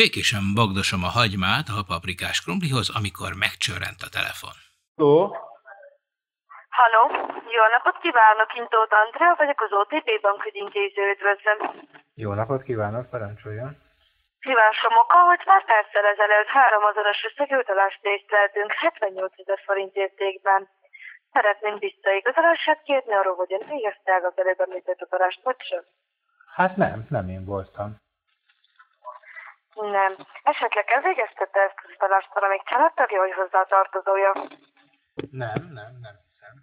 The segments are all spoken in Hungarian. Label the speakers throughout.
Speaker 1: Békésen bagdosom a hagymát a paprikás krumplihoz, amikor megcsörrent a telefon.
Speaker 2: Ó,
Speaker 3: Halló, jó napot kívánok, én Tóth Andrea vagyok, az OTP Bank ügyintéző, üdvözlöm.
Speaker 2: jó napot kívánok, parancsoljon.
Speaker 3: Kívásom oka, hogy pár perccel ezelőtt három azonos összegű utalást észleltünk 78 ezer forint értékben. Szeretném visszaigazolását kérni arról, hogy ön végezte el az előbb említett utalást, vagy sem?
Speaker 2: Hát nem, nem én voltam.
Speaker 3: Nem. Esetleg elvégeztette ezt az utalást valamelyik családtagja, vagy hozzátartozója?
Speaker 2: Nem, nem, nem hiszem.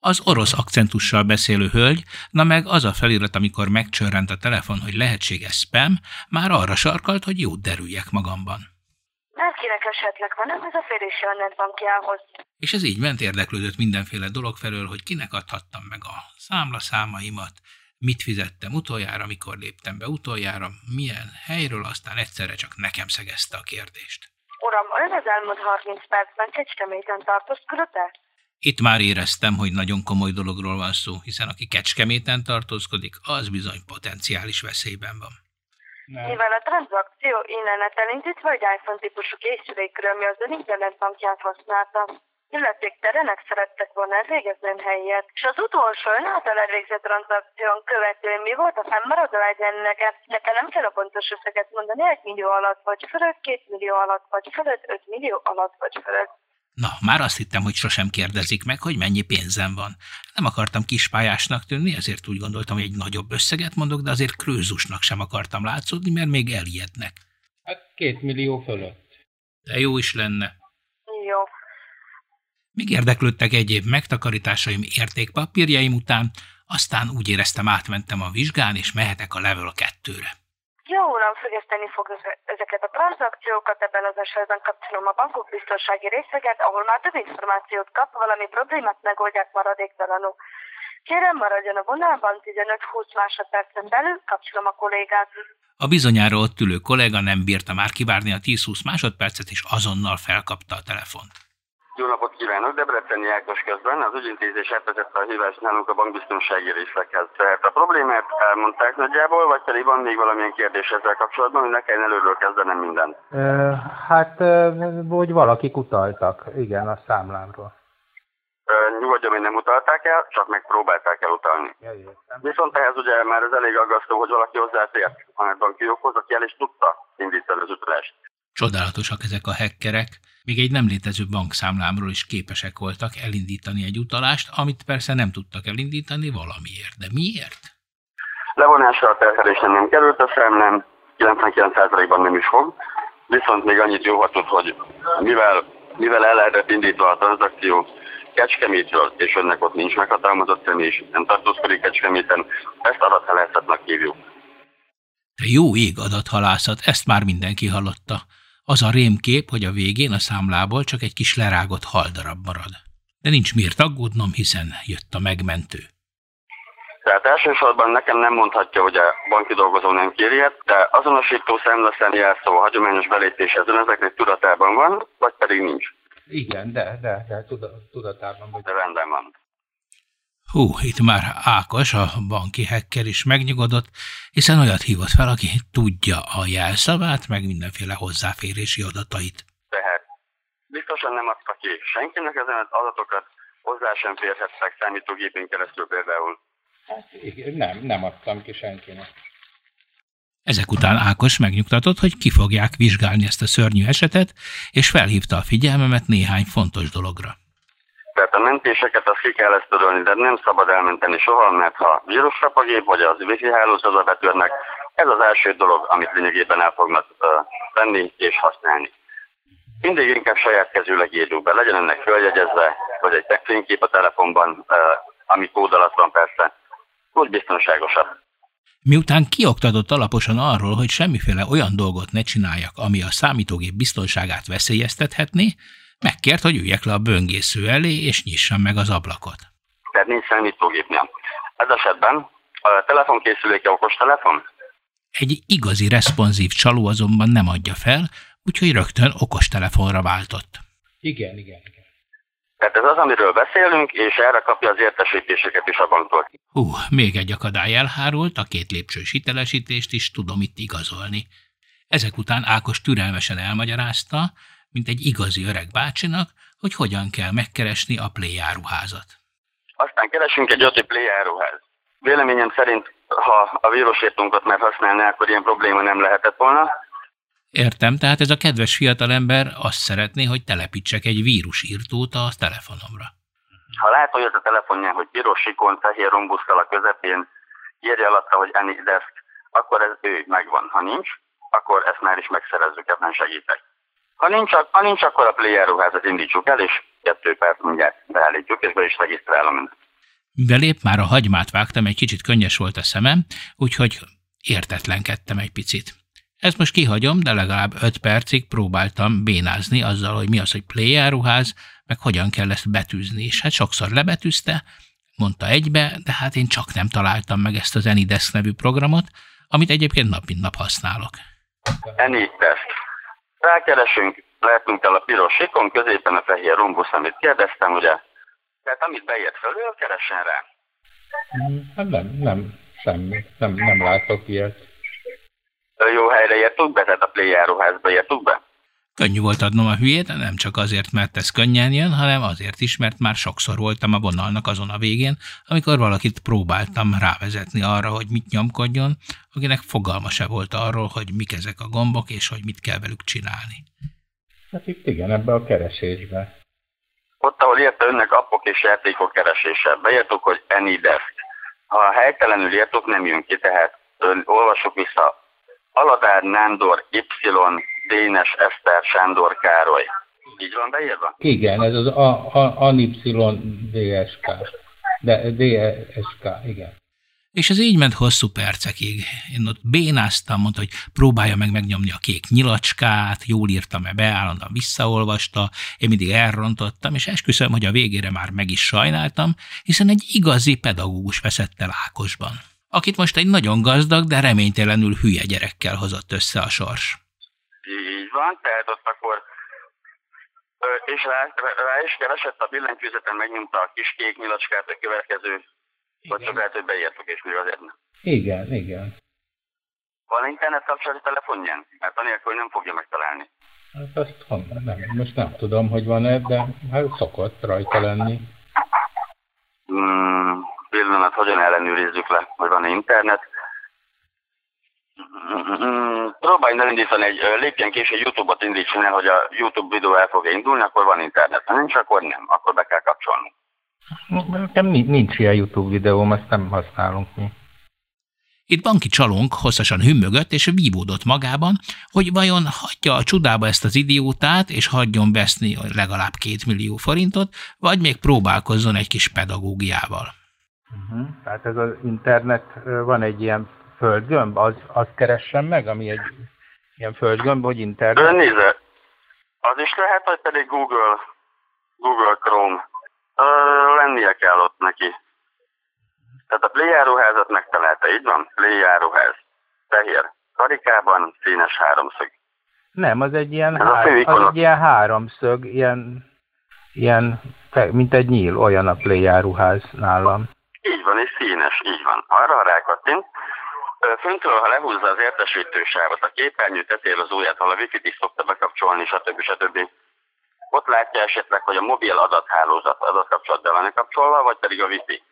Speaker 1: Az orosz akcentussal beszélő hölgy, na meg az a felirat, amikor megcsörrent a telefon, hogy lehetséges spam, már arra sarkalt, hogy jót derüljek magamban.
Speaker 3: Bárkinek esetleg van ez a férési a netbankjához.
Speaker 1: És ez így ment érdeklődött mindenféle dolog felől, hogy kinek adhattam meg a számlaszámaimat, mit fizettem utoljára, mikor léptem be utoljára, milyen helyről, aztán egyszerre csak nekem szegezte a kérdést.
Speaker 3: Uram, ön az elmúlt 30 percben Kecskeméten tartózkodott el?
Speaker 1: Itt már éreztem, hogy nagyon komoly dologról van szó, hiszen aki Kecskeméten tartózkodik, az bizony potenciális veszélyben van.
Speaker 2: Nem.
Speaker 3: Mivel a tranzakció internet elindítva egy iPhone típusú készülékről, mi az ön internetbankját használta. Illetéktelenek szerettek volna elvégezni ön helyet. És az utolsó ön által elvégzett tranzakción követően mi volt a fennmaradó egyenlege? Nekem nem kell a pontos összeget mondani, egy millió alatt vagy fölött, két millió alatt vagy fölött, öt millió alatt vagy fölött.
Speaker 1: Na, már azt hittem, hogy sosem kérdezik meg, hogy mennyi pénzem van. Nem akartam kispályásnak tűnni, ezért úgy gondoltam, hogy egy nagyobb összeget mondok, de azért krőzusnak sem akartam látszódni, mert még elijednek.
Speaker 2: Hát két millió fölött.
Speaker 1: De jó is lenne. Még érdeklődtek egyéb megtakarításaim értékpapírjaim után, aztán úgy éreztem átmentem a vizsgán, és mehetek a level 2-re.
Speaker 3: Jó, uram, függeszteni fog eze- ezeket a tranzakciókat, ebben az esetben kapcsolom a bankok biztonsági részeget, ahol már több információt kap, valami problémát megoldják maradéktalanul. Kérem, maradjon a vonalban 15-20 másodpercen belül, kapcsolom a kollégát.
Speaker 1: A bizonyára ott ülő kollega nem bírta már kivárni a 10-20 másodpercet, és azonnal felkapta a telefont.
Speaker 4: Jó napot kívánok, Debreceni Ákos közben. Az ügyintézés átvezette a hívást nálunk a bankbiztonsági részleghez. Tehát a problémát elmondták nagyjából, vagy pedig van még valamilyen kérdés ezzel kapcsolatban, hogy ne kelljen előről kezdenem mindent.
Speaker 2: Hát, hogy valakik utaltak, igen, a számlámról.
Speaker 4: Ö, Nyugodjon, hogy nem utalták el, csak megpróbálták elutalni.
Speaker 2: Ja, értem.
Speaker 4: Viszont ehhez ugye már ez elég aggasztó, hogy valaki hozzátért a netbankiokhoz, aki el is tudta indítani az utalást.
Speaker 1: Csodálatosak ezek a hackerek, még egy nem létező bankszámlámról is képesek voltak elindítani egy utalást, amit persze nem tudtak elindítani valamiért. De miért?
Speaker 4: Levonásra a terhelésen nem került a számlám, 99%-ban nem is fog, viszont még annyit jóhatott, hogy mivel, mivel el lehetett indítva a tranzakció Kecskemétről, és önnek ott nincs meghatalmazott személy, nem tartózkodik Kecskeméten, ezt adathalászatnak hívjuk.
Speaker 1: De jó ég adathalászat, ezt már mindenki hallotta. Az a rémkép, hogy a végén a számlából csak egy kis lerágott haldarab marad. De nincs miért aggódnom, hiszen jött a megmentő.
Speaker 4: Tehát elsősorban nekem nem mondhatja, hogy a banki dolgozó nem kéri ilyet, de azonosító számlaszám jelszó a hagyományos belépéshez ön ezeknek tudatában van, vagy pedig nincs.
Speaker 2: Igen, de, de, de tuda- tudatában vagy.
Speaker 4: De rendben van.
Speaker 1: Hú, itt már Ákos, a banki hacker is megnyugodott, hiszen olyat hívott fel, aki tudja a jelszavát, meg mindenféle hozzáférési adatait.
Speaker 4: Tehát biztosan nem adta ki senkinek ezen az adatokat, hozzá sem férhettek számítógépén keresztül például.
Speaker 2: Hát, nem, nem adtam ki senkinek.
Speaker 1: Ezek után Ákos megnyugtatott, hogy ki fogják vizsgálni ezt a szörnyű esetet, és felhívta a figyelmemet néhány fontos dologra.
Speaker 4: Mentéseket azt ki kell ezt de nem szabad elmenteni soha, mert ha vírusrap a gép, vagy az wifi hálózatba betörnek, ez az első dolog, amit lényegében el fognak venni és használni. Mindig inkább saját kezűleg írjuk be, legyen ennek följegyezve, vagy egy fénykép a telefonban, ami kód alatt van persze, úgy biztonságosabb.
Speaker 1: Miután kioktatott alaposan arról, hogy semmiféle olyan dolgot ne csináljak, ami a számítógép biztonságát veszélyeztethetné, megkért, hogy üljek le a böngésző elé, és nyissam meg az ablakot.
Speaker 4: Tehát nincs számítógépnél. Ez esetben a telefonkészüléke okos telefon?
Speaker 1: Egy igazi responsív csaló azonban nem adja fel, úgyhogy rögtön okostelefonra váltott.
Speaker 2: Igen, igen, igen.
Speaker 4: Tehát ez az, amiről beszélünk, és erre kapja az értesítéseket is a banktól.
Speaker 1: Hú, még egy akadály elhárult, a két lépcsős hitelesítést is tudom itt igazolni. Ezek után Ákos türelmesen elmagyarázta, mint egy igazi öreg bácsinak, hogy hogyan kell megkeresni a Play áruházat.
Speaker 4: Aztán keresünk egy öti Play áruház. Véleményem szerint, ha a vírusírtunkat már használná, akkor ilyen probléma nem lehetett volna.
Speaker 1: Értem, tehát ez a kedves fiatalember azt szeretné, hogy telepítsek egy vírusírtót a telefonomra.
Speaker 4: Ha látod a telefonján, hogy piros ikon, fehér rombuszkal a közepén, írja alatta, hogy AnyDesk, akkor ez ő megvan. Ha nincs, akkor ezt már is megszerezzük, ebben segítek. Ha nincs, ha nincs akkor a player ruházat indítsuk el, és kettő perc mindjárt beállítjuk, és be is regisztrálom mindent.
Speaker 1: Belép már a hagymát vágtam, egy kicsit könnyes volt a szemem, úgyhogy értetlenkedtem egy picit. Ezt most kihagyom, de legalább öt percig próbáltam bénázni azzal, hogy mi az, hogy player ruház, meg hogyan kell ezt betűzni, és hát sokszor lebetűzte, mondta egybe, de hát én csak nem találtam meg ezt az Anydesk nevű programot, amit egyébként nap mint nap használok.
Speaker 4: Anydesk. Rákeresünk, lehetünk el a piros sikon, középen a fehér rombusz, amit kérdeztem, ugye? Tehát amit beért felül, keressen rá.
Speaker 2: Hát nem, nem, semmi. Nem, nem látok ilyet.
Speaker 4: Jó helyre értük be, tehát a Play járóházba értük be?
Speaker 1: Könnyű volt adnom a hülyét, nem csak azért, mert ez könnyen jön, hanem azért is, mert már sokszor voltam a vonalnak azon a végén, amikor valakit próbáltam rávezetni arra, hogy mit nyomkodjon, akinek fogalma se volt arról, hogy mik ezek a gombok, és hogy mit kell velük csinálni.
Speaker 2: Hát itt igen, ebbe a keresésbe.
Speaker 4: Ott, ahol írta önnek appok és játékok keresése, beírtuk, hogy AnyDesk. Ha helytelenül írtuk, nem jön ki, tehát ön, olvasok vissza. Aladár Nándor Y Dénes Eszter Sándor Károly. Így van beírva?
Speaker 2: Igen, ez az a, a, ANY DSK. De DSK, igen.
Speaker 1: És ez így ment hosszú percekig. Én ott bénáztam, mondta, hogy próbálja meg megnyomni a kék nyilacskát, jól írtam-e be, állandóan visszaolvasta, én mindig elrontottam, és esküszöm, hogy a végére már meg is sajnáltam, hiszen egy igazi pedagógus veszett el Ákosban, akit most egy nagyon gazdag, de reménytelenül hülye gyerekkel hozott össze a sors
Speaker 4: van, ott akkor és rá, rá is keresett a billentyűzeten, megnyomta a kis kék nyilacskát a következő, igen. vagy csak lehet, hogy beírtuk, és még azért nem.
Speaker 2: Igen, igen.
Speaker 4: Van internet kapcsolat telefonján? Mert anélkül nem fogja megtalálni.
Speaker 2: Hát azt honnan, nem, most nem tudom, hogy van-e, de hát szokott rajta lenni.
Speaker 4: Hmm, pillanat, hogyan ellenőrizzük le, hogy van-e internet. Próbálj elindítani egy, lépjen ki és egy Youtube-ot indítson el, hogy a Youtube videó el fog indulni, akkor van internet. Ha nincs, akkor nem, akkor be kell kapcsolni.
Speaker 2: Nekem nincs ilyen Youtube videóm, ezt nem használunk mi.
Speaker 1: Itt banki csalónk hosszasan hümmögött és vívódott magában, hogy vajon hagyja a csodába ezt az idiótát, és hagyjon veszni legalább két millió forintot, vagy még próbálkozzon egy kis pedagógiával.
Speaker 2: Uh-huh. Tehát ez az internet, van egy ilyen földgömb, az, az keressen meg, ami egy ilyen földgömb, hogy internet?
Speaker 4: Nézze, az is lehet, hogy pedig Google, Google Chrome. Ö, lennie kell ott neki. Tehát a Play járóházat megtalálta, így van? Play járóház. Fehér. Karikában színes háromszög.
Speaker 2: Nem, az egy ilyen, hár, az egy ilyen háromszög, ilyen, ilyen, mint egy nyíl, olyan a Play járóház nálam.
Speaker 4: Így van, és színes, így van. Arra rákattint, Föntről, ha lehúzza az értesítősávot, a képernyő tetejéről az ujját, ahol a wifi-t is szokta bekapcsolni, stb. stb. Ott látja esetleg, hogy a mobil adathálózat adatkapcsolat be van kapcsolva, vagy pedig a wifi.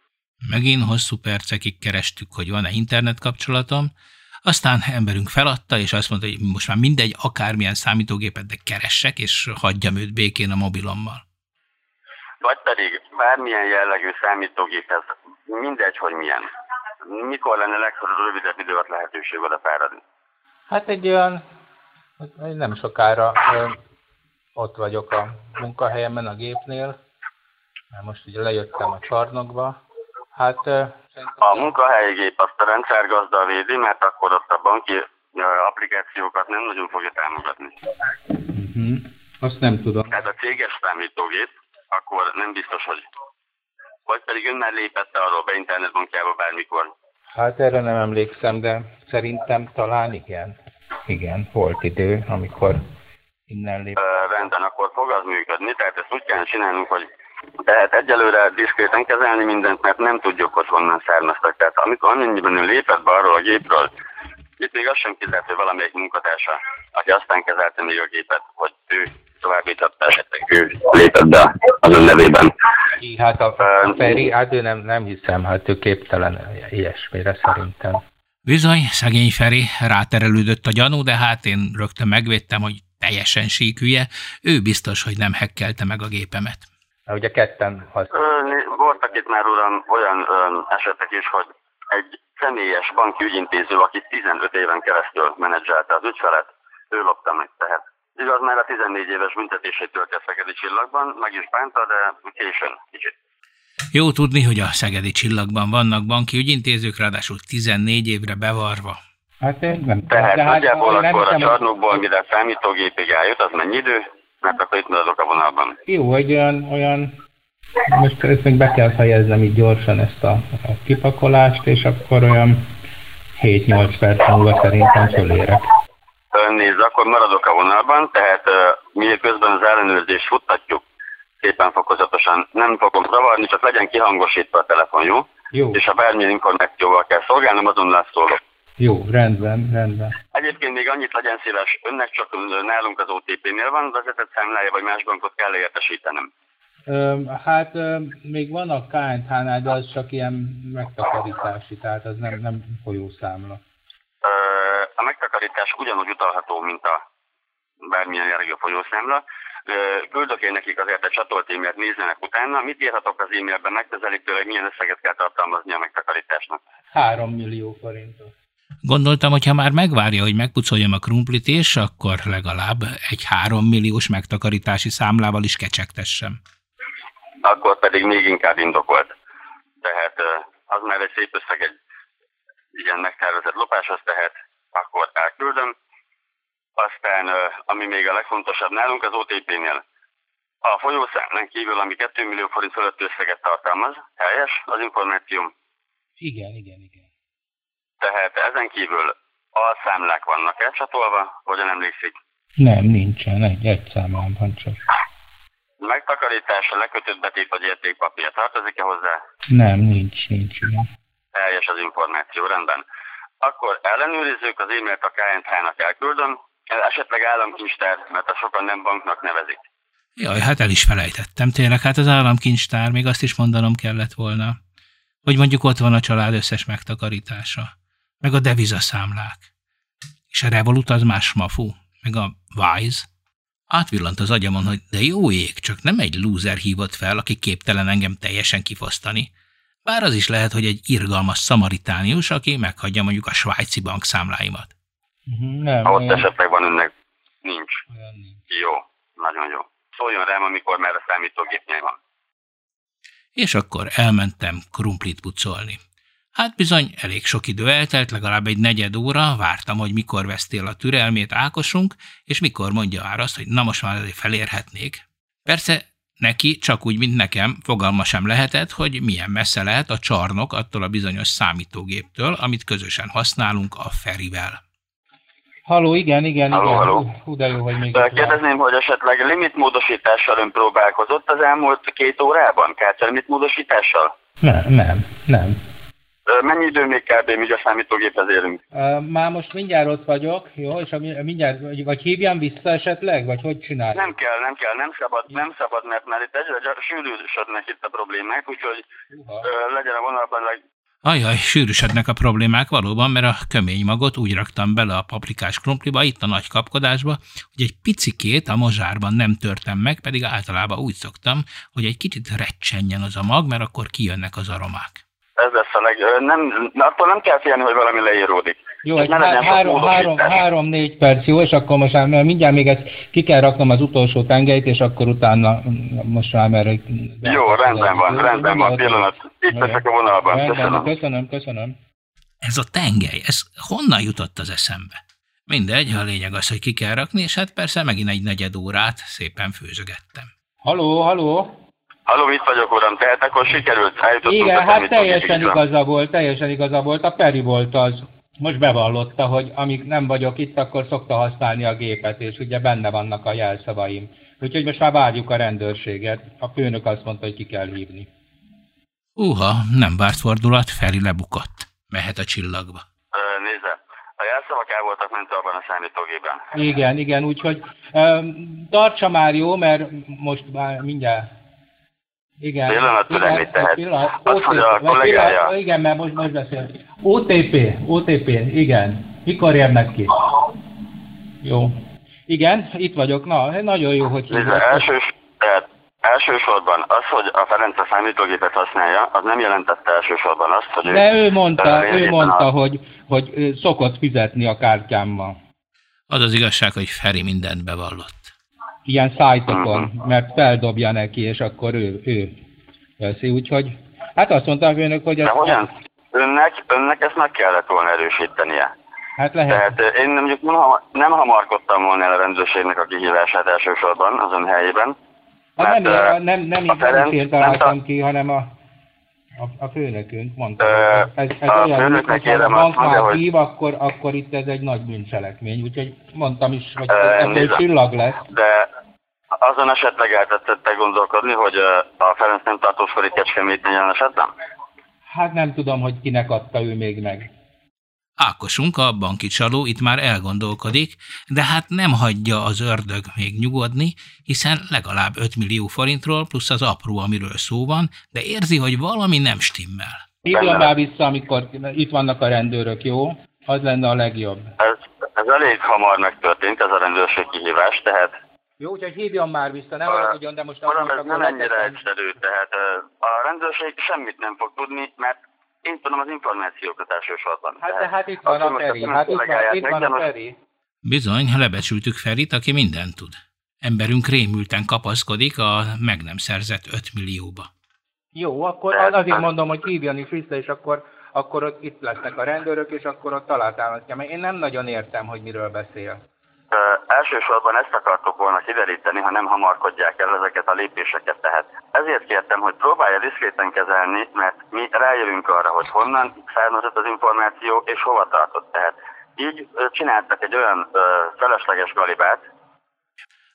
Speaker 1: Megint hosszú percekig kerestük, hogy van-e internet kapcsolatom, aztán emberünk feladta, és azt mondta, hogy most már mindegy, akármilyen számítógépet, de keressek, és hagyjam őt békén a mobilommal.
Speaker 4: Vagy pedig bármilyen jellegű számítógéphez, mindegy, hogy milyen mikor lenne legrövidebb idő alatt lehetőség oda fáradni?
Speaker 2: Hát egy olyan, nem sokára ott vagyok a munkahelyemen, a gépnél, mert most ugye lejöttem a csarnokba. Hát,
Speaker 4: a munkahelyi gép azt a rendszergazda védi, mert akkor ott a banki applikációkat nem nagyon fogja támogatni.
Speaker 2: Uh-huh. Azt nem tudom.
Speaker 4: Tehát a céges számítógép, akkor nem biztos, hogy vagy pedig ön már lépett arról be internetbankjába bármikor?
Speaker 2: Hát erre nem emlékszem, de szerintem talán igen. Igen, volt idő, amikor innen lép.
Speaker 4: Rendben, akkor fog az működni, tehát ezt úgy kell csinálnunk, hogy tehát egyelőre diszkréten kezelni mindent, mert nem tudjuk, hogy honnan származtak. Tehát amikor amennyiben ő lépett be arról a gépről, Itt még az sem kizárt, hogy valamelyik munkatársa, aki aztán kezelte még a gépet, hogy ő továbbíthatta, esetleg ő lépett be az ön nevében.
Speaker 2: Hát a, a Feri, hát ő nem, nem hiszem, hát ő képtelen ilyesmire szerintem.
Speaker 1: Bizony, szegény Feri ráterelődött a gyanú, de hát én rögtön megvédtem, hogy teljesen síkülje, ő biztos, hogy nem hekkelte meg a gépemet.
Speaker 2: Na, ugye ketten
Speaker 4: használják. Voltak itt már uram olyan ö, esetek is, hogy egy személyes banki ügyintéző, aki 15 éven keresztül menedzselte az ügyfelet, ő lopta meg. Tehát igaz, már a 14 éves büntetését töltje Szegedi Csillagban, meg is bánta, de későn kicsit.
Speaker 1: Jó tudni, hogy a Szegedi Csillagban vannak banki ügyintézők, ráadásul 14 évre bevarva.
Speaker 2: Hát én nem
Speaker 4: Tehát de hát nagyjából akkor a csarnokból, mire számítógépig eljut, az mennyi idő? Mert akkor itt maradok a vonalban.
Speaker 2: Jó, hogy olyan, olyan most ezt még be kell fejeznem így gyorsan ezt a, a kipakolást, és akkor olyan 7-8 perc múlva szerintem fölérek.
Speaker 4: Nézd, akkor maradok a vonalban, tehát mi közben az ellenőrzést futtatjuk szépen fokozatosan. Nem fogom zavarni, csak legyen kihangosítva a telefon, jó?
Speaker 2: Jó.
Speaker 4: És ha bármilyen információval kell szolgálnom, azonnal szólok.
Speaker 2: Jó, rendben, rendben.
Speaker 4: Egyébként még annyit legyen szíves, önnek csak nálunk az OTP-nél van vezetett számlája, vagy más bankot kell értesítenem.
Speaker 2: Hát még van a KNH-nál, de az csak ilyen megtakarítási, tehát az nem, nem folyószámla.
Speaker 4: A megtakarítás ugyanúgy utalható, mint a bármilyen jellegű folyószámla. Küldök én nekik azért egy csatolt e-mailt, nézzenek utána. Mit írhatok az e-mailben megközelítőleg, milyen összeget kell tartalmazni a megtakarításnak?
Speaker 2: 3 millió forintot.
Speaker 1: Gondoltam, hogy ha már megvárja, hogy megpucoljam a krumplit, és akkor legalább egy 3 milliós megtakarítási számlával is kecsegtessem
Speaker 4: akkor pedig még inkább indokolt. Tehát az már egy szép összeg egy ilyen megtervezett lopáshoz tehet, akkor elküldöm. Aztán, ami még a legfontosabb nálunk az OTP-nél, a folyószámlán kívül, ami 2 millió forint fölött összeget tartalmaz, helyes az információm?
Speaker 2: Igen, igen, igen.
Speaker 4: Tehát ezen kívül a számlák vannak elcsatolva, hogyan emlékszik?
Speaker 2: Nem, nincsen, egy, egy számlám van csak.
Speaker 4: Megtakarítása, lekötött betét vagy értékpapír tartozik-e hozzá?
Speaker 2: Nem, nincs, nincs, igen.
Speaker 4: Teljes az információ, rendben. Akkor ellenőrizzük, az e-mailt a KNH-nak elküldöm, esetleg államkincstár, mert a sokan nem banknak nevezik.
Speaker 1: Jaj, hát el is felejtettem. Tényleg, hát az államkincstár, még azt is mondanom kellett volna, hogy mondjuk ott van a család összes megtakarítása, meg a devizaszámlák. És a Revolut az más mafu, meg a Wise, Átvillant az agyamon, hogy de jó ég, csak nem egy lúzer hívott fel, aki képtelen engem teljesen kifosztani. Bár az is lehet, hogy egy irgalmas szamaritánius, aki meghagyja mondjuk a svájci bank számláimat.
Speaker 4: Mhm, nem, ha ott olyan... esetleg van önnek, nincs. nincs. Jó, nagyon jó. Szóljon rám, amikor már a számítógépnél van.
Speaker 1: És akkor elmentem krumplit pucolni. Hát bizony, elég sok idő eltelt, legalább egy negyed óra, vártam, hogy mikor vesztél a türelmét Ákosunk, és mikor mondja már azt, hogy na most már azért felérhetnék. Persze neki, csak úgy, mint nekem, fogalma sem lehetett, hogy milyen messze lehet a csarnok attól a bizonyos számítógéptől, amit közösen használunk a Ferivel.
Speaker 2: Haló, igen, igen, haló, igen. Haló. Hú, de jó, hogy még...
Speaker 4: De kérdezném, hogy esetleg limitmódosítással ön próbálkozott az elmúlt két órában? Kártya limitmódosítással?
Speaker 2: Nem, nem, nem.
Speaker 4: Mennyi idő még kb. míg a számítógéphez érünk?
Speaker 2: Már most mindjárt ott vagyok, jó, és mindjárt, vagy, hívjam vissza esetleg, vagy hogy csinálj?
Speaker 4: Nem kell, nem kell, nem szabad, nem szabad, mert már itt egyre sűrűsödnek itt a problémák, úgyhogy uh, legyen a vonalban leg...
Speaker 1: Ajaj, sűrűsödnek a problémák valóban, mert a kömény magot úgy raktam bele a paprikás krumpliba, itt a nagy kapkodásba, hogy egy picikét a mozsárban nem törtem meg, pedig általában úgy szoktam, hogy egy kicsit recsenjen az a mag, mert akkor kijönnek az aromák
Speaker 4: ez lesz a leg... Nem, attól nem kell félni, hogy valami leíródik.
Speaker 2: Jó, egy há- három, három, három, négy perc, jó, és akkor most már mindjárt még ezt ki kell raknom az utolsó tengelyt, és akkor utána most már merre...
Speaker 4: Jó, rendben van, rendben van, pillanat. Itt leszek a vonalban, köszönöm.
Speaker 2: Köszönöm, köszönöm.
Speaker 1: Ez a tengely, ez honnan jutott az eszembe? Mindegy, a lényeg az, hogy ki kell rakni, és hát persze megint egy negyed órát szépen főzögettem.
Speaker 2: Haló, haló!
Speaker 4: Halló, itt vagyok, uram, tehát akkor sikerült,
Speaker 2: eljutottunk Igen, hát teljesen igaza volt, teljesen igaza volt, a Peri volt az. Most bevallotta, hogy amíg nem vagyok itt, akkor szokta használni a gépet, és ugye benne vannak a jelszavaim. Úgyhogy most már várjuk a rendőrséget. A főnök azt mondta, hogy ki kell hívni.
Speaker 1: Uha, nem várt fordulat, Feri lebukott. Mehet a csillagba.
Speaker 4: Nézze, A jelszavak el voltak mentve abban a számítógépen.
Speaker 2: Igen, igen, úgyhogy um, tartsa már jó, mert most már mindjárt igen.
Speaker 4: Pillanat mit tehet. Pillanat, Azt, hogy a kollégája...
Speaker 2: Pillanat, igen, mert most, most beszél. OTP, OTP, igen. Mikor érnek ki? Jó. Igen, itt vagyok. Na, nagyon jó, hogy...
Speaker 4: Nézd, elsős, tehát elsősorban az, hogy a Ferenc a számítógépet használja, az nem jelentette elsősorban azt, hogy
Speaker 2: De ő, ő mondta, ő mondta a... hogy, hogy szokott fizetni a kártyámmal.
Speaker 1: Az az igazság, hogy Feri mindent bevallott.
Speaker 2: Ilyen szájtokon, mert feldobja neki, és akkor ő, ő veszi, úgyhogy hát azt mondtam önök, hogy...
Speaker 4: De hogyan? Önnek, önnek ezt meg kellett volna erősítenie.
Speaker 2: Hát lehet.
Speaker 4: Tehát én mondjuk nem hamarkodtam volna el a rendőrségnek a kihívását elsősorban az ön helyében.
Speaker 2: Hát nem, nem, nem, nem, nem én találtam ki, hanem a, a, a főnökünk mondta. Ö,
Speaker 4: ez, ez a olyan, főnöknek érem
Speaker 2: azt mondja, hogy... Hív, akkor, akkor itt ez egy nagy bűncselekmény, úgyhogy mondtam is, hogy ebből csillag lesz.
Speaker 4: De azon esetleg eltetszett gondolkodni, hogy a Ferenc nem tartózkodik Kecskemét jelen esetben?
Speaker 2: Hát nem tudom, hogy kinek adta ő még meg.
Speaker 1: Ákosunk, a banki csaló itt már elgondolkodik, de hát nem hagyja az ördög még nyugodni, hiszen legalább 5 millió forintról plusz az apró, amiről szó van, de érzi, hogy valami nem stimmel.
Speaker 2: Hívjon már vissza, amikor itt vannak a rendőrök, jó? Az lenne a legjobb.
Speaker 4: Ez, ez elég hamar megtörtént, ez a rendőrség kihívás, tehát...
Speaker 2: Jó, úgyhogy hívjon már vissza, nem haragudjon, de most... Uram,
Speaker 4: ez nem ennyire egyszerű, tehát a rendőrség semmit nem fog tudni, mert én tudom az információkat elsősorban.
Speaker 2: Hát de hát itt van a Feri, hát itt van, itt van a Feri.
Speaker 1: Bizony, lebecsültük Ferit, aki mindent tud. Emberünk rémülten kapaszkodik a meg nem szerzett 5 millióba.
Speaker 2: Jó, akkor azért mondom, hogy hívjon is vissza, és akkor, akkor ott itt lesznek a rendőrök, és akkor ott találtámasztja. Mert én nem nagyon értem, hogy miről beszél.
Speaker 4: Elsősorban ezt akartok volna kideríteni, ha nem hamarkodják el ezeket a lépéseket. Tehát ezért kértem, hogy próbálja diszkréten kezelni, mert mi rájövünk arra, hogy honnan származott az információ és hova tartott. Tehát így csináltak egy olyan ö, felesleges galibát.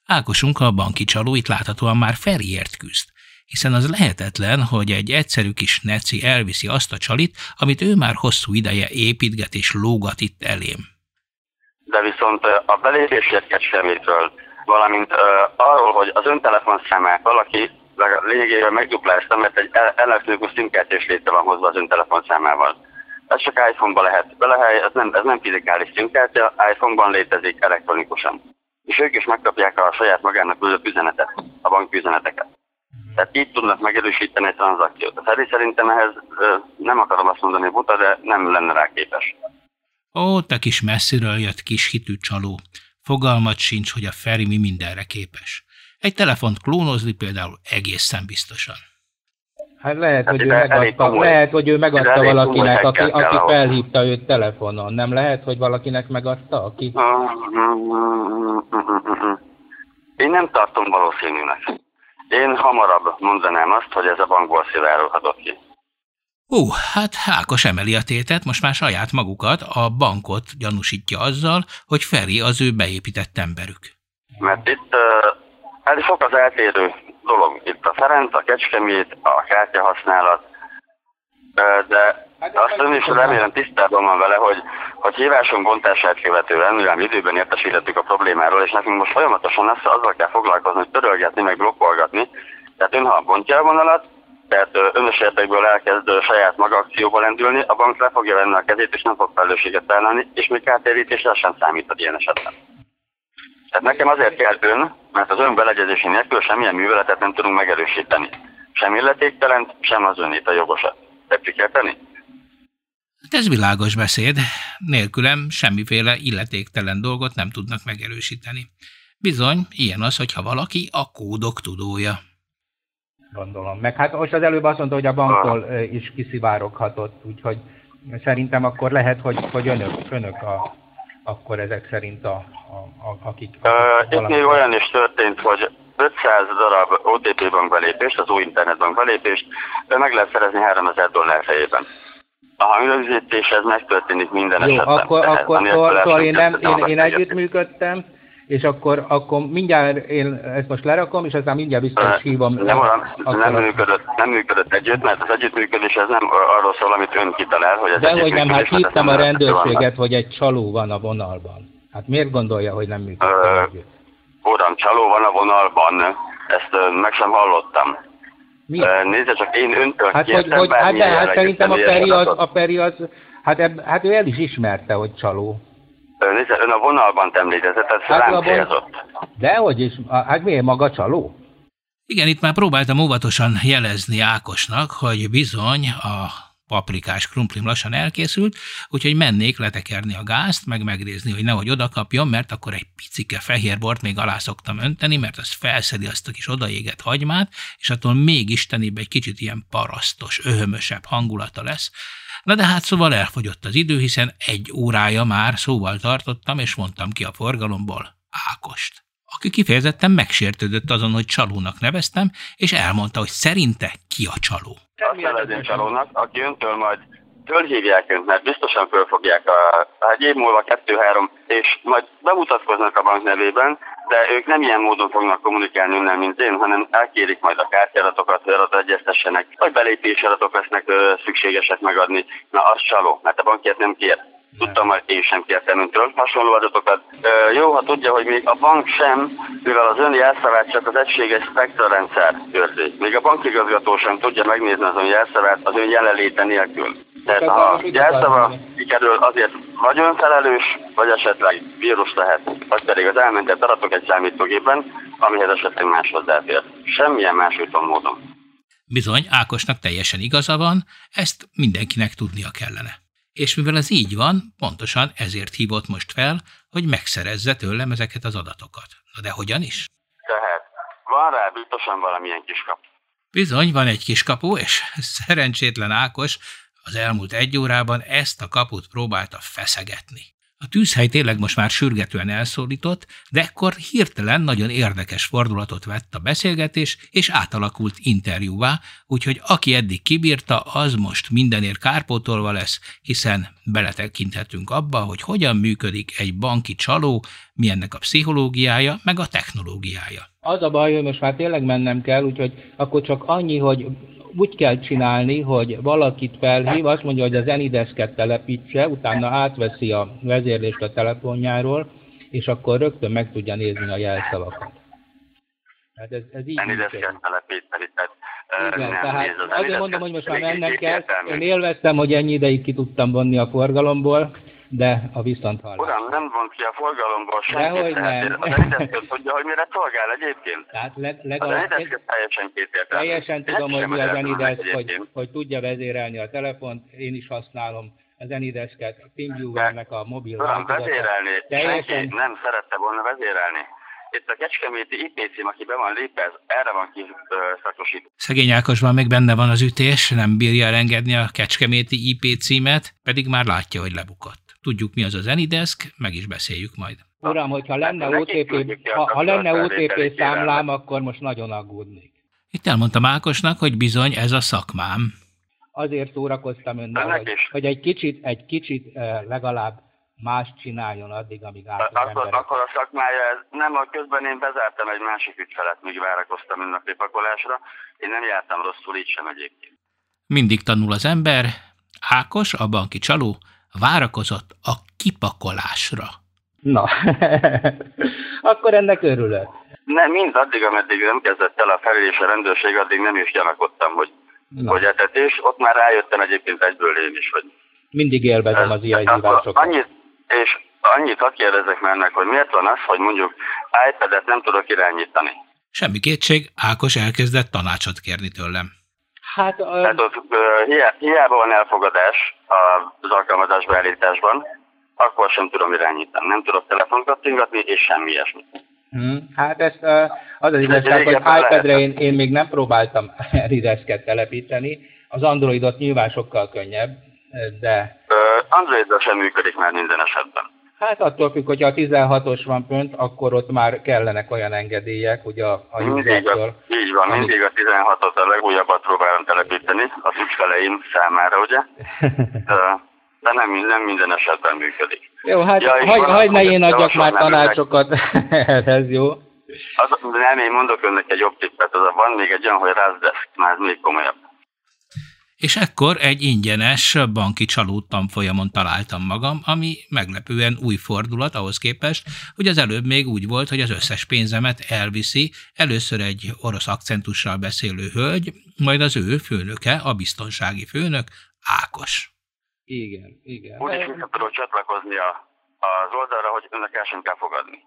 Speaker 1: Ákosunk a banki csaló itt láthatóan már Feriért küzd hiszen az lehetetlen, hogy egy egyszerű kis neci elviszi azt a csalit, amit ő már hosszú ideje építget és lógat itt elém
Speaker 4: de viszont a belépésért semmitről, valamint uh, arról, hogy az ön telefonszámát valaki lényegében megduplázta, mert egy elektronikus szimkártyás létre van hozva az ön telefonszámával. Ez csak iPhone-ban lehet belehely, ez nem, ez nem fizikális szimkártya, iPhone-ban létezik elektronikusan. És ők is megkapják a saját magának küldött üzenetet, a bank üzeneteket. Tehát így tudnak megerősíteni egy tranzakciót. Feri szerintem ehhez nem akarom azt mondani buta, de nem lenne rá képes.
Speaker 1: Ó, te kis messziről jött kis hitű csaló. Fogalmat sincs, hogy a Feri mi mindenre képes. Egy telefont klónozni például egészen biztosan.
Speaker 2: Hát lehet, hogy ő megadta, lehet, hogy ő megadta valakinek, aki, aki felhívta őt telefonon. Nem lehet, hogy valakinek megadta, aki...
Speaker 4: Én nem tartom valószínűnek. Én hamarabb mondanám azt, hogy ez a bankból szivárolhatott ki.
Speaker 1: Ú, hát Hákos emeli a tétet, most már saját magukat, a bankot gyanúsítja azzal, hogy Feri az ő beépített emberük.
Speaker 4: Mert itt uh, ez sok az eltérő dolog. Itt a Ferenc, a Kecskemét, a kártyahasználat, uh, de hát azt ön is remélem tisztában van vele, hogy, hogy híváson bontását követően, mivel időben értesítettük a problémáról, és nekünk most folyamatosan lesz, azzal kell foglalkozni, hogy törölgetni, meg blokkolgatni. Tehát ön, ha bontja a vonalat, tehát önös érdekből elkezd saját maga akcióba lendülni, a bank le fogja venni a kezét, és nem fog felelősséget vállalni, és még kártérítésre sem számít ilyen esetben. Tehát nekem azért kell ön, mert az ön beleegyezési nélkül semmilyen műveletet nem tudunk megerősíteni. Sem illetéktelent, sem az önét a jogosat. Tetszik érteni?
Speaker 1: Hát ez világos beszéd. Nélkülem semmiféle illetéktelen dolgot nem tudnak megerősíteni. Bizony, ilyen az, hogyha valaki a kódok tudója
Speaker 2: gondolom. Meg hát most az előbb azt mondta, hogy a banktól is kiszivároghatott, úgyhogy szerintem akkor lehet, hogy, hogy önök, önök a, akkor ezek szerint a, a, a akik...
Speaker 4: Uh, itt még olyan is történt, hogy 500 darab OTP bankbelépést, az új internetbank belépést meg lehet szerezni 3000 dollár fejében. A hangrögzítés ez megtörténik minden Jó, esetben.
Speaker 2: Akkor, akkor szóval, szóval én, nem, én, én együttműködtem, és akkor, akkor mindjárt én ezt most lerakom, és aztán mindjárt biztos hívom.
Speaker 4: Nem, nem, nem, működött, nem működött együtt, mert az együttműködés ez nem arról szól, amit ön kitalál, hogy ez
Speaker 2: De hogy nem, hát hívtam a rendőrséget, hogy egy csaló van a vonalban. Hát miért gondolja, hogy nem működik együtt?
Speaker 4: Uram, csaló van a vonalban, ezt meg sem hallottam. Mi? Nézze, csak én öntől
Speaker 2: hát, hogy, hogy, hát, de, hát szerintem a Peri, az, a Peri az, hát, eb, hát ő el is ismerte, hogy csaló.
Speaker 4: Ön a vonalban említett, tehát hát rám célzott.
Speaker 2: Dehogy is, hát miért maga csaló?
Speaker 1: Igen, itt már próbáltam óvatosan jelezni Ákosnak, hogy bizony a paprikás krumplim lassan elkészült, úgyhogy mennék letekerni a gázt, meg megnézni, hogy nehogy oda kapjon, mert akkor egy picike fehér bort még alá szoktam önteni, mert az felszedi azt a kis odaégett hagymát, és attól még istenibb egy kicsit ilyen parasztos, öhömösebb hangulata lesz. Na de hát szóval elfogyott az idő, hiszen egy órája már szóval tartottam, és mondtam ki a forgalomból Ákost aki kifejezetten megsértődött azon, hogy csalónak neveztem, és elmondta, hogy szerinte ki a csaló.
Speaker 4: Azt nevezém csalónak, aki öntől majd fölhívják önt, mert biztosan fölfogják a, egy év múlva kettő-három, és majd bemutatkoznak a bank nevében, de ők nem ilyen módon fognak kommunikálni önnel, mint én, hanem elkérik majd a kártyadatokat, hogy adat egyeztessenek, vagy belépési adatok lesznek ö, szükségesek megadni. Na, az csaló, mert a bankját nem kér. Tudtam, hogy én sem kértem öntől hasonló adatokat. Ö, jó, ha tudja, hogy még a bank sem, mivel az ön jelszavát csak az egységes spektrarendszer őrzi. Még a bankigazgató sem tudja megnézni az ön jelszavát az ön jelenléte nélkül. Tehát ha jelszava kikerül, azért vagy önfelelős, vagy esetleg vírus lehet, vagy pedig az elmentett adatok egy számítógépen, amihez esetleg más hozzáfér. Semmilyen más úton módon.
Speaker 1: Bizony, Ákosnak teljesen igaza van, ezt mindenkinek tudnia kellene. És mivel ez így van, pontosan ezért hívott most fel, hogy megszerezze tőlem ezeket az adatokat. Na de hogyan is?
Speaker 4: Tehát van rá biztosan valamilyen kiskapu.
Speaker 1: Bizony, van egy kiskapu, és szerencsétlen Ákos az elmúlt egy órában ezt a kaput próbálta feszegetni. A tűzhely tényleg most már sürgetően elszólított, de ekkor hirtelen nagyon érdekes fordulatot vett a beszélgetés, és átalakult interjúvá, úgyhogy aki eddig kibírta, az most mindenért kárpótolva lesz, hiszen beletekinthetünk abba, hogy hogyan működik egy banki csaló, mi ennek a pszichológiája, meg a technológiája.
Speaker 2: Az a baj, hogy most már tényleg mennem kell, úgyhogy akkor csak annyi, hogy úgy kell csinálni, hogy valakit felhív, azt mondja, hogy az Enidesket telepítse, utána átveszi a vezérlést a telefonjáról, és akkor rögtön meg tudja nézni a jelszavakat.
Speaker 4: Hát ez, ez így Enidesket telepíteni, tehát
Speaker 2: igen, nem tehát azért mondom, hogy most már mennem kell. Én élveztem, hogy ennyi ideig ki tudtam vonni a forgalomból, de a hallás.
Speaker 4: Uram, nem vont ki a forgalomból senki. Dehogy nem. Az Enideszköz tudja, hogy mire szolgál egyébként.
Speaker 2: Tehát leg, legalább...
Speaker 4: Az teljesen kétértelmű.
Speaker 2: Teljesen tudom, hogy mi az Enidesz, hogy, hogy tudja vezérelni a telefont, én is használom az Enidesket, a TeamViewer-nek a mobil
Speaker 4: Uram, vezérelni, teljesen... senki nem szerette volna vezérelni itt a Kecskeméti IP cím, aki be van lépve, ez erre van kiszakosítva.
Speaker 1: Szegény Ákosban még benne van az ütés, nem bírja elengedni a Kecskeméti IP címet, pedig már látja, hogy lebukott. Tudjuk, mi az a Zenidesk, meg is beszéljük majd.
Speaker 2: Uram, hogyha lenne OTP, ha, ha lenne OTP számlám, akkor most nagyon aggódnék.
Speaker 1: Itt elmondtam Ákosnak, hogy bizony ez a szakmám.
Speaker 2: Azért szórakoztam önnel, hogy, hogy egy kicsit, egy kicsit eh, legalább más csináljon addig, amíg át az
Speaker 4: akkor, akkor a szakmája, ez nem, a közben én bezártam egy másik ügyfelet, míg várakoztam ünnepi pakolásra. Én nem jártam rosszul, így sem egyébként.
Speaker 1: Mindig tanul az ember. Ákos, a banki csaló, várakozott a kipakolásra.
Speaker 2: Na, akkor ennek örülök.
Speaker 4: Nem, mind addig, ameddig nem kezdett el a felülés a rendőrség, addig nem is gyanakodtam, hogy, Na. hogy etetés. Ott már rájöttem egyébként egyből én is, hogy...
Speaker 2: Mindig élvezem az ilyen hívásokat.
Speaker 4: Annyit, és annyit hadd kérdezek meg ennek, hogy miért van az, hogy mondjuk iPad-et nem tudok irányítani?
Speaker 1: Semmi kétség, Ákos elkezdett tanácsot kérni tőlem.
Speaker 4: Hát, uh... Tehát ott hiába van elfogadás az alkalmazás beállításban, akkor sem tudom irányítani. Nem tudok telefont kattingatni, és semmi ilyesmi.
Speaker 2: Hmm, hát ez uh, az az igazság, hogy iPad-re én, én még nem próbáltam ridesket telepíteni. Az Androidot nyilván sokkal könnyebb, de...
Speaker 4: Androidra sem működik már minden esetben.
Speaker 2: Hát attól függ, hogyha a 16-os van fönt, akkor ott már kellenek olyan engedélyek, hogy a, a
Speaker 4: mindig a, Így van, amit... mindig a 16-ot a legújabbat próbálom telepíteni az ügyfeleim számára, ugye? de nem, nem minden esetben működik.
Speaker 2: Jó, hát ja, hagy, hagy ne én adjak már tanácsokat ehhez, jó?
Speaker 4: Az, nem, én mondok önnek egy jobb tippet, az van még egy olyan, hogy Razdesk, már még komolyabb.
Speaker 1: És ekkor egy ingyenes banki csalót tanfolyamon találtam magam, ami meglepően új fordulat ahhoz képest, hogy az előbb még úgy volt, hogy az összes pénzemet elviszi először egy orosz akcentussal beszélő hölgy, majd az ő főnöke, a biztonsági főnök, Ákos.
Speaker 2: Igen, igen.
Speaker 4: Úgy is vissza tudok csatlakozni a, az oldalra, hogy önnek el sem kell fogadni.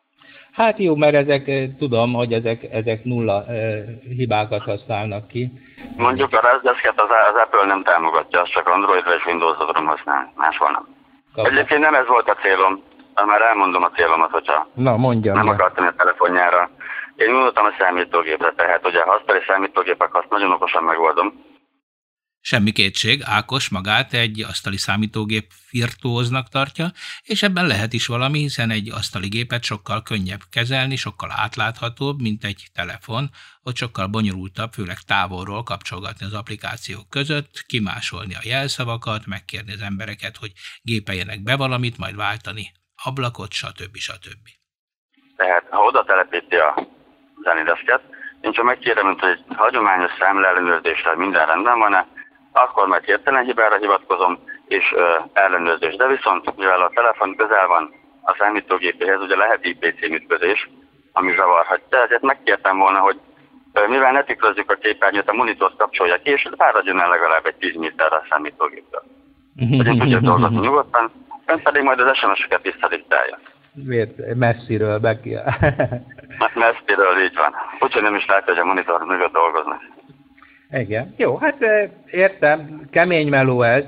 Speaker 2: Hát jó, mert ezek, eh, tudom, hogy ezek, ezek nulla e, hibákat használnak ki.
Speaker 4: Mondjuk a Razdesket az, az Apple nem támogatja, az csak Androidra és Windows-ra tudom használni, máshol nem. Kapta. Egyébként nem ez volt a célom, már elmondom a célomat, hogyha
Speaker 2: Na, mondjam
Speaker 4: nem akartam a telefonjára. Én gondoltam a számítógépre, tehát ugye a asztali számítógépek azt nagyon okosan megoldom,
Speaker 1: Semmi kétség, Ákos magát egy asztali számítógép virtuóznak tartja, és ebben lehet is valami, hiszen egy asztali gépet sokkal könnyebb kezelni, sokkal átláthatóbb, mint egy telefon, ott sokkal bonyolultabb, főleg távolról kapcsolgatni az applikációk között, kimásolni a jelszavakat, megkérni az embereket, hogy gépeljenek be valamit, majd váltani ablakot, stb. stb.
Speaker 4: Tehát, ha oda telepíti a zenideszket, én csak megkérem, hogy egy hagyományos számleellenőrzéssel minden rendben van-e, akkor majd hirtelen hibára hivatkozom, és ö, ellenőrzés. De viszont, mivel a telefon közel van a számítógépéhez, ugye lehet IPC ütközés, ami zavarhatja, ezért megkértem volna, hogy ö, mivel ne tükrözzük a képernyőt, a monitort kapcsolja ki, és fáradjon el legalább egy 10 méterre a számítógéptől. Hogy én tudjak dolgozni nyugodtan, ön pedig majd az SMS-eket visszadiktálja.
Speaker 2: Miért? Messziről be
Speaker 4: Hát messziről így van. Úgyhogy nem is látja, hogy a monitor mögött dolgoznak.
Speaker 2: Igen. Jó, hát értem, kemény meló ez,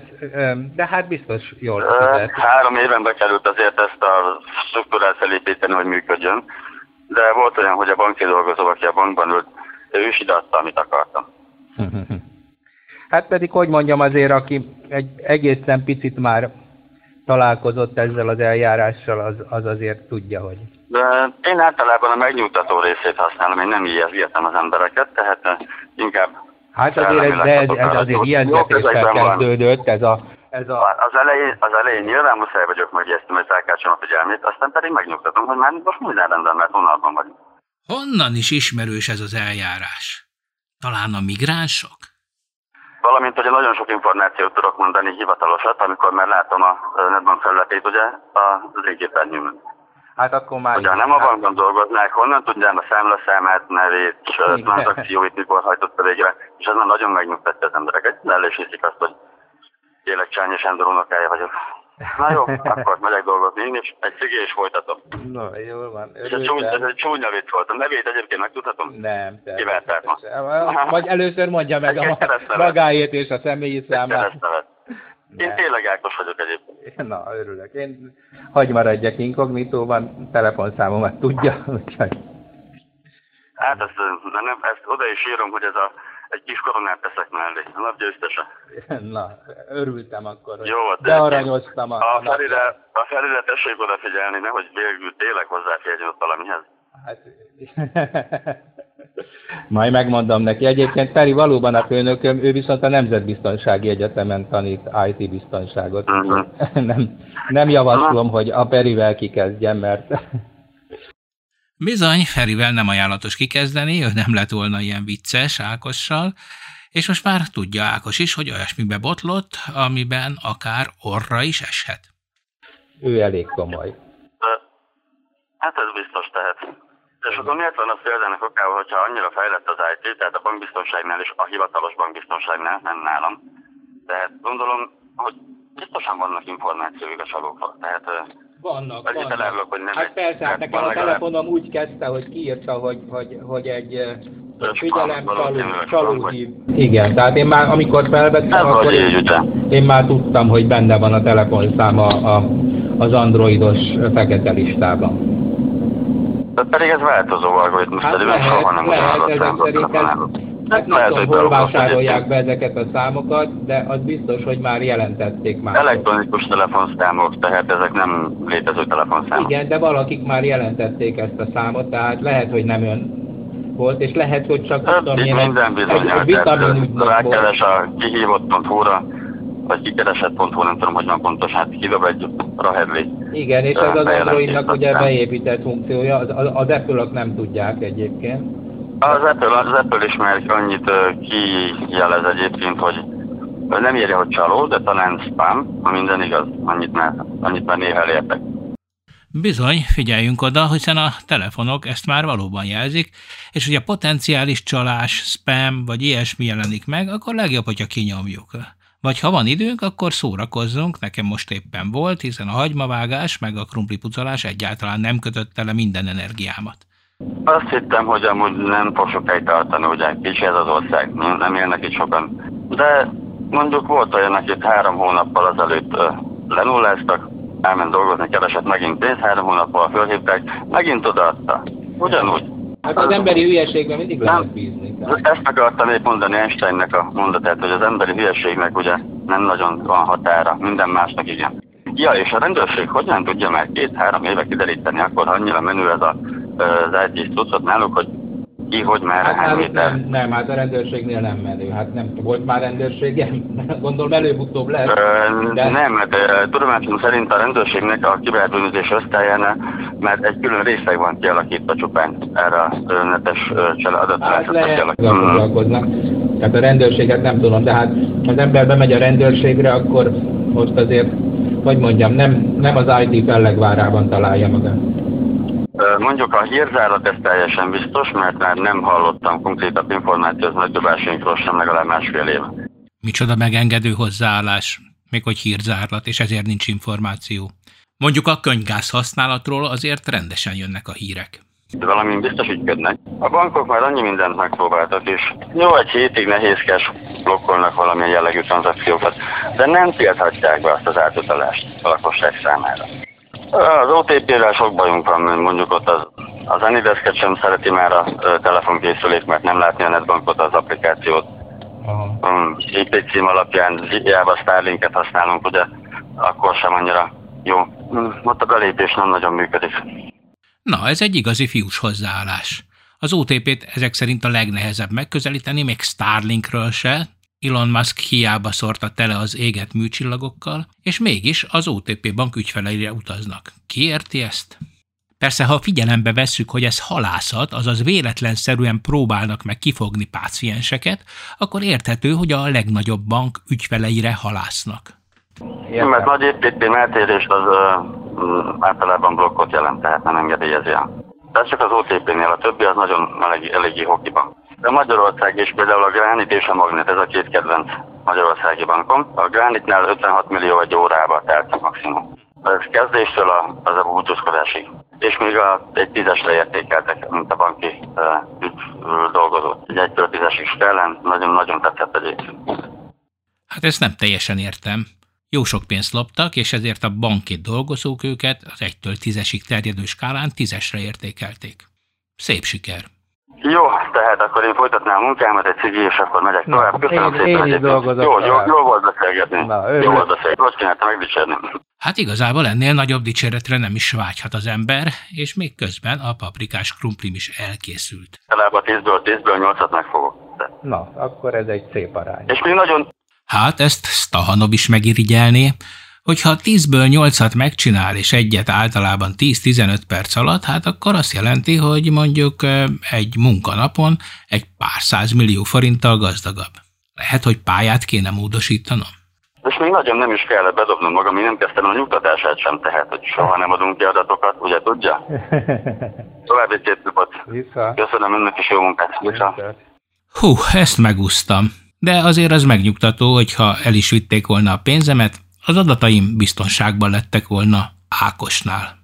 Speaker 2: de hát biztos jól
Speaker 4: fizet. Három éven bekerült azért ezt a struktúrát felépíteni, hogy működjön, de volt olyan, hogy a banki dolgozó, aki a bankban ült, ő is ideadta, amit akartam.
Speaker 2: Hát pedig, hogy mondjam, azért, aki egy egészen picit már találkozott ezzel az eljárással, az, az azért tudja, hogy...
Speaker 4: De én általában a megnyugtató részét használom, én nem ilyezgetem az embereket, tehát inkább
Speaker 2: Hát azért ez, de ez, ez azért ijeszgetéssel kezdődött, ez a, ez a...
Speaker 4: Az elején, az elején nyilván muszáj vagyok megjegyeztem, hogy felkeltsem a figyelmét, aztán pedig megnyugtatom, hogy már most minden rendben, mert vonalban vagyunk.
Speaker 1: Honnan is ismerős ez az eljárás? Talán a migránsok?
Speaker 4: Valamint, hogy nagyon sok információt tudok mondani hivatalosat, amikor már látom a netbank felületét, ugye, az égépernyőmön.
Speaker 2: Hát akkor már...
Speaker 4: Ugye nem a bankban dolgoznák, honnan tudnám a számlaszámát, nevét, tranzakcióit mikor hajtotta végre, és ez már nagyon megnyugtatja az embereket. El is hiszik azt, hogy élek Csányi Sándor unokája vagyok. Na jó, akkor megyek dolgozni én is, egy cigé és folytatom.
Speaker 2: Na, jól van.
Speaker 4: És ez, csúny, ez egy csúnya vicc volt. A nevét egyébként megtudhatom?
Speaker 2: Nem.
Speaker 4: Kiverták ma.
Speaker 2: Vagy először mondja meg a magáét és a személyi számát.
Speaker 4: Én tényleg Ákos vagyok egyébként.
Speaker 2: Na, örülök. Én hagy maradjak inkognitóban, telefonszámomat tudja, úgyhogy...
Speaker 4: Hát ezt, nem, ezt oda is írom, hogy ez a, egy kis koronát teszek mellé. A nap győztese.
Speaker 2: Na, örültem akkor, hogy
Speaker 4: Jó,
Speaker 2: bearanyoztam a...
Speaker 4: A Ferire, a Ferire tessék odafigyelni, nehogy végül tényleg hozzáférjen ott valamihez. Hát,
Speaker 2: majd megmondom neki. Egyébként Feri valóban a főnököm, ő viszont a Nemzetbiztonsági Egyetemen tanít IT biztonságot. Uh-huh. nem, nem javaslom, hogy a Perivel kikezdjem, mert...
Speaker 1: Bizony, Ferivel nem ajánlatos kikezdeni, ő nem lett volna ilyen vicces Ákossal, és most már tudja Ákos is, hogy olyasmibe botlott, amiben akár orra is eshet.
Speaker 2: Ő elég komoly.
Speaker 4: Hát ez biztos, tehát és akkor miért van az példának okával, hogyha annyira fejlett az IT, tehát a bankbiztonságnál és a hivatalos bankbiztonságnál, nem nálam. Tehát gondolom, hogy biztosan vannak információik a csalókról. Tehát
Speaker 2: vannak, vannak. Hogy nem hát persze, hát nekem a telefonom úgy kezdte, hogy kiírta, hogy, hogy, hogy egy figyelem csaló, hív. Igen, tehát én már amikor felvettem, akkor én, én már tudtam, hogy benne van a telefonszám a, a, az androidos fekete listában.
Speaker 4: Tehát pedig ez változó algoritmus, hát pedig lehet, soha nem lehet, ezek
Speaker 2: szerintem, Hát nem lehet, tudom, hol vásárolják be ezeket a számokat, de az biztos, hogy már jelentették már.
Speaker 4: Elektronikus telefonszámok, tehát ezek nem létező telefonszámok.
Speaker 2: Igen, de valakik már jelentették ezt a számot, tehát lehet, hogy nem ön volt, és lehet, hogy csak
Speaker 4: hát, tudom, minden bizonyal, vitamin
Speaker 2: Rákeres
Speaker 4: a kihívott.hu-ra, vagy kikeresett.hu, nem tudom, hogy van pontosan, hát kidob egy Rahedli.
Speaker 2: Igen, és ez az Androidnak ugye beépített funkciója, az, az Apple-ok nem tudják egyébként.
Speaker 4: Az Apple, az Apple is már annyit kijelez egyébként, hogy nem írja, hogy csaló, de talán spam, ha minden igaz, annyit már, annyit már néha elértek.
Speaker 1: Bizony, figyeljünk oda, hiszen a telefonok ezt már valóban jelzik, és hogy a potenciális csalás, spam vagy ilyesmi jelenik meg, akkor legjobb, hogyha kinyomjuk. Vagy ha van időnk, akkor szórakozzunk, nekem most éppen volt, hiszen a hagymavágás meg a krumplipucolás egyáltalán nem kötött le minden energiámat.
Speaker 4: Azt hittem, hogy amúgy nem fog sokáig tartani, ugye kicsi ez az ország, nem élnek itt sokan. De mondjuk volt olyan, akit három hónappal azelőtt lenulláztak, elment dolgozni, keresett megint pénzt, három hónappal fölhívták, megint odaadta. Ugyanúgy.
Speaker 2: Hát az emberi hülyeségben mindig lehet bízni.
Speaker 4: Ezt akartam épp mondani Einsteinnek a mondatát, hogy az emberi hülyeségnek ugye nem nagyon van határa, minden másnak igen. Ja, és a rendőrség hogyan tudja már két-három éve kideríteni, akkor annyira menő ez a, az IT cuccot náluk, hogy ki, hogy már hát hány méter?
Speaker 2: Nem, nem, hát a rendőrségnél nem menő. Hát nem volt már rendőrségem, gondolom előbb-utóbb lesz. Ö,
Speaker 4: de... Nem, mert hát, tudomásom szerint a rendőrségnek a kiberbűnözés osztályánál mert egy külön részleg van kialakítva csupán erre a netes adattalásra hát
Speaker 2: foglalkoznak. Tehát a rendőrséget nem tudom, de hát ha az ember bemegy a rendőrségre, akkor most azért, hogy mondjam, nem, nem az IT fellegvárában találja magát.
Speaker 4: Mondjuk a hírzárat ez teljesen biztos, mert már nem hallottam konkrétabb információt nagydobásainkról sem legalább másfél éve.
Speaker 1: Micsoda megengedő hozzáállás, még hogy hírzárlat, és ezért nincs információ. Mondjuk a könyvgáz használatról azért rendesen jönnek a hírek.
Speaker 4: De valami biztos ügyködnek. A bankok már annyi mindent megpróbáltak, és jó, egy hétig nehézkes blokkolnak valamilyen jellegű tranzakciókat, de nem tilthatják be azt az átutalást a lakosság számára. Az OTP-vel sok bajunk van, mondjuk ott az, az Anidesket sem szereti már a telefonkészülék, mert nem látni a netbankot, az applikációt. Um, IP cím alapján, hiába Starlinket használunk, ugye, akkor sem annyira jó. Um, ott a belépés nem nagyon működik.
Speaker 1: Na, ez egy igazi fiús hozzáállás. Az OTP-t ezek szerint a legnehezebb megközelíteni, még Starlinkről se, Elon Musk hiába szórta tele az éget műcsillagokkal, és mégis az OTP bank ügyfeleire utaznak. Ki érti ezt? Persze, ha figyelembe vesszük, hogy ez halászat, azaz véletlenszerűen próbálnak meg kifogni pácienseket, akkor érthető, hogy a legnagyobb bank ügyfeleire halásznak.
Speaker 4: Igen, mert nagy építmény eltérés az uh, általában blokkot jelent, tehát nem engedélyezi el. Tehát csak az OTP-nél, a többi az nagyon elég, eléggé hokiban. De Magyarország is például a Gránit és a Magnet, ez a két kedvenc magyarországi bankom. A Gránitnál 56 millió egy órába telt maximum. Ez kezdéstől a, az a búcsúzkodásig. És még a, egy tízesre értékeltek, mint a banki uh, dolgozó. Egy egytől tízesig skálán nagyon-nagyon tetszett egyébként.
Speaker 1: Hát ezt nem teljesen értem. Jó sok pénzt loptak, és ezért a banki dolgozók őket az egytől tízesig terjedő skálán tízesre értékelték. Szép siker.
Speaker 4: Tehát akkor én folytatnám a munkámat, egy cigi, és akkor megyek Na, tovább. Köszönöm
Speaker 2: én, szépen. Én is dolgozok
Speaker 4: jó, jó, jó volt beszélgetni. Na, jó volt beszélgetni. Hogy csinálta megdicsérni?
Speaker 1: Hát igazából ennél nagyobb dicséretre nem is vágyhat az ember, és még közben a paprikás krumplim is elkészült.
Speaker 4: Általában 10-ből 10-ből 8-at megfogok. De.
Speaker 2: Na, akkor ez egy szép arány.
Speaker 4: És még nagyon...
Speaker 1: Hát ezt Stahanov is megirigyelné, Hogyha 10-ből 8-at megcsinál, és egyet általában 10-15 perc alatt, hát akkor azt jelenti, hogy mondjuk egy munkanapon egy pár millió forinttal gazdagabb. Lehet, hogy pályát kéne módosítanom.
Speaker 4: És még nagyon nem is kellett bedobnom magam, én nem kezdtem a nyugtatását sem, tehát hogy soha nem adunk ki adatokat, ugye tudja? További két napot. Köszönöm önnek is jó munkát. Vissza.
Speaker 1: Hú, ezt megúsztam. De azért az megnyugtató, hogyha el is vitték volna a pénzemet, az adataim biztonságban lettek volna Ákosnál.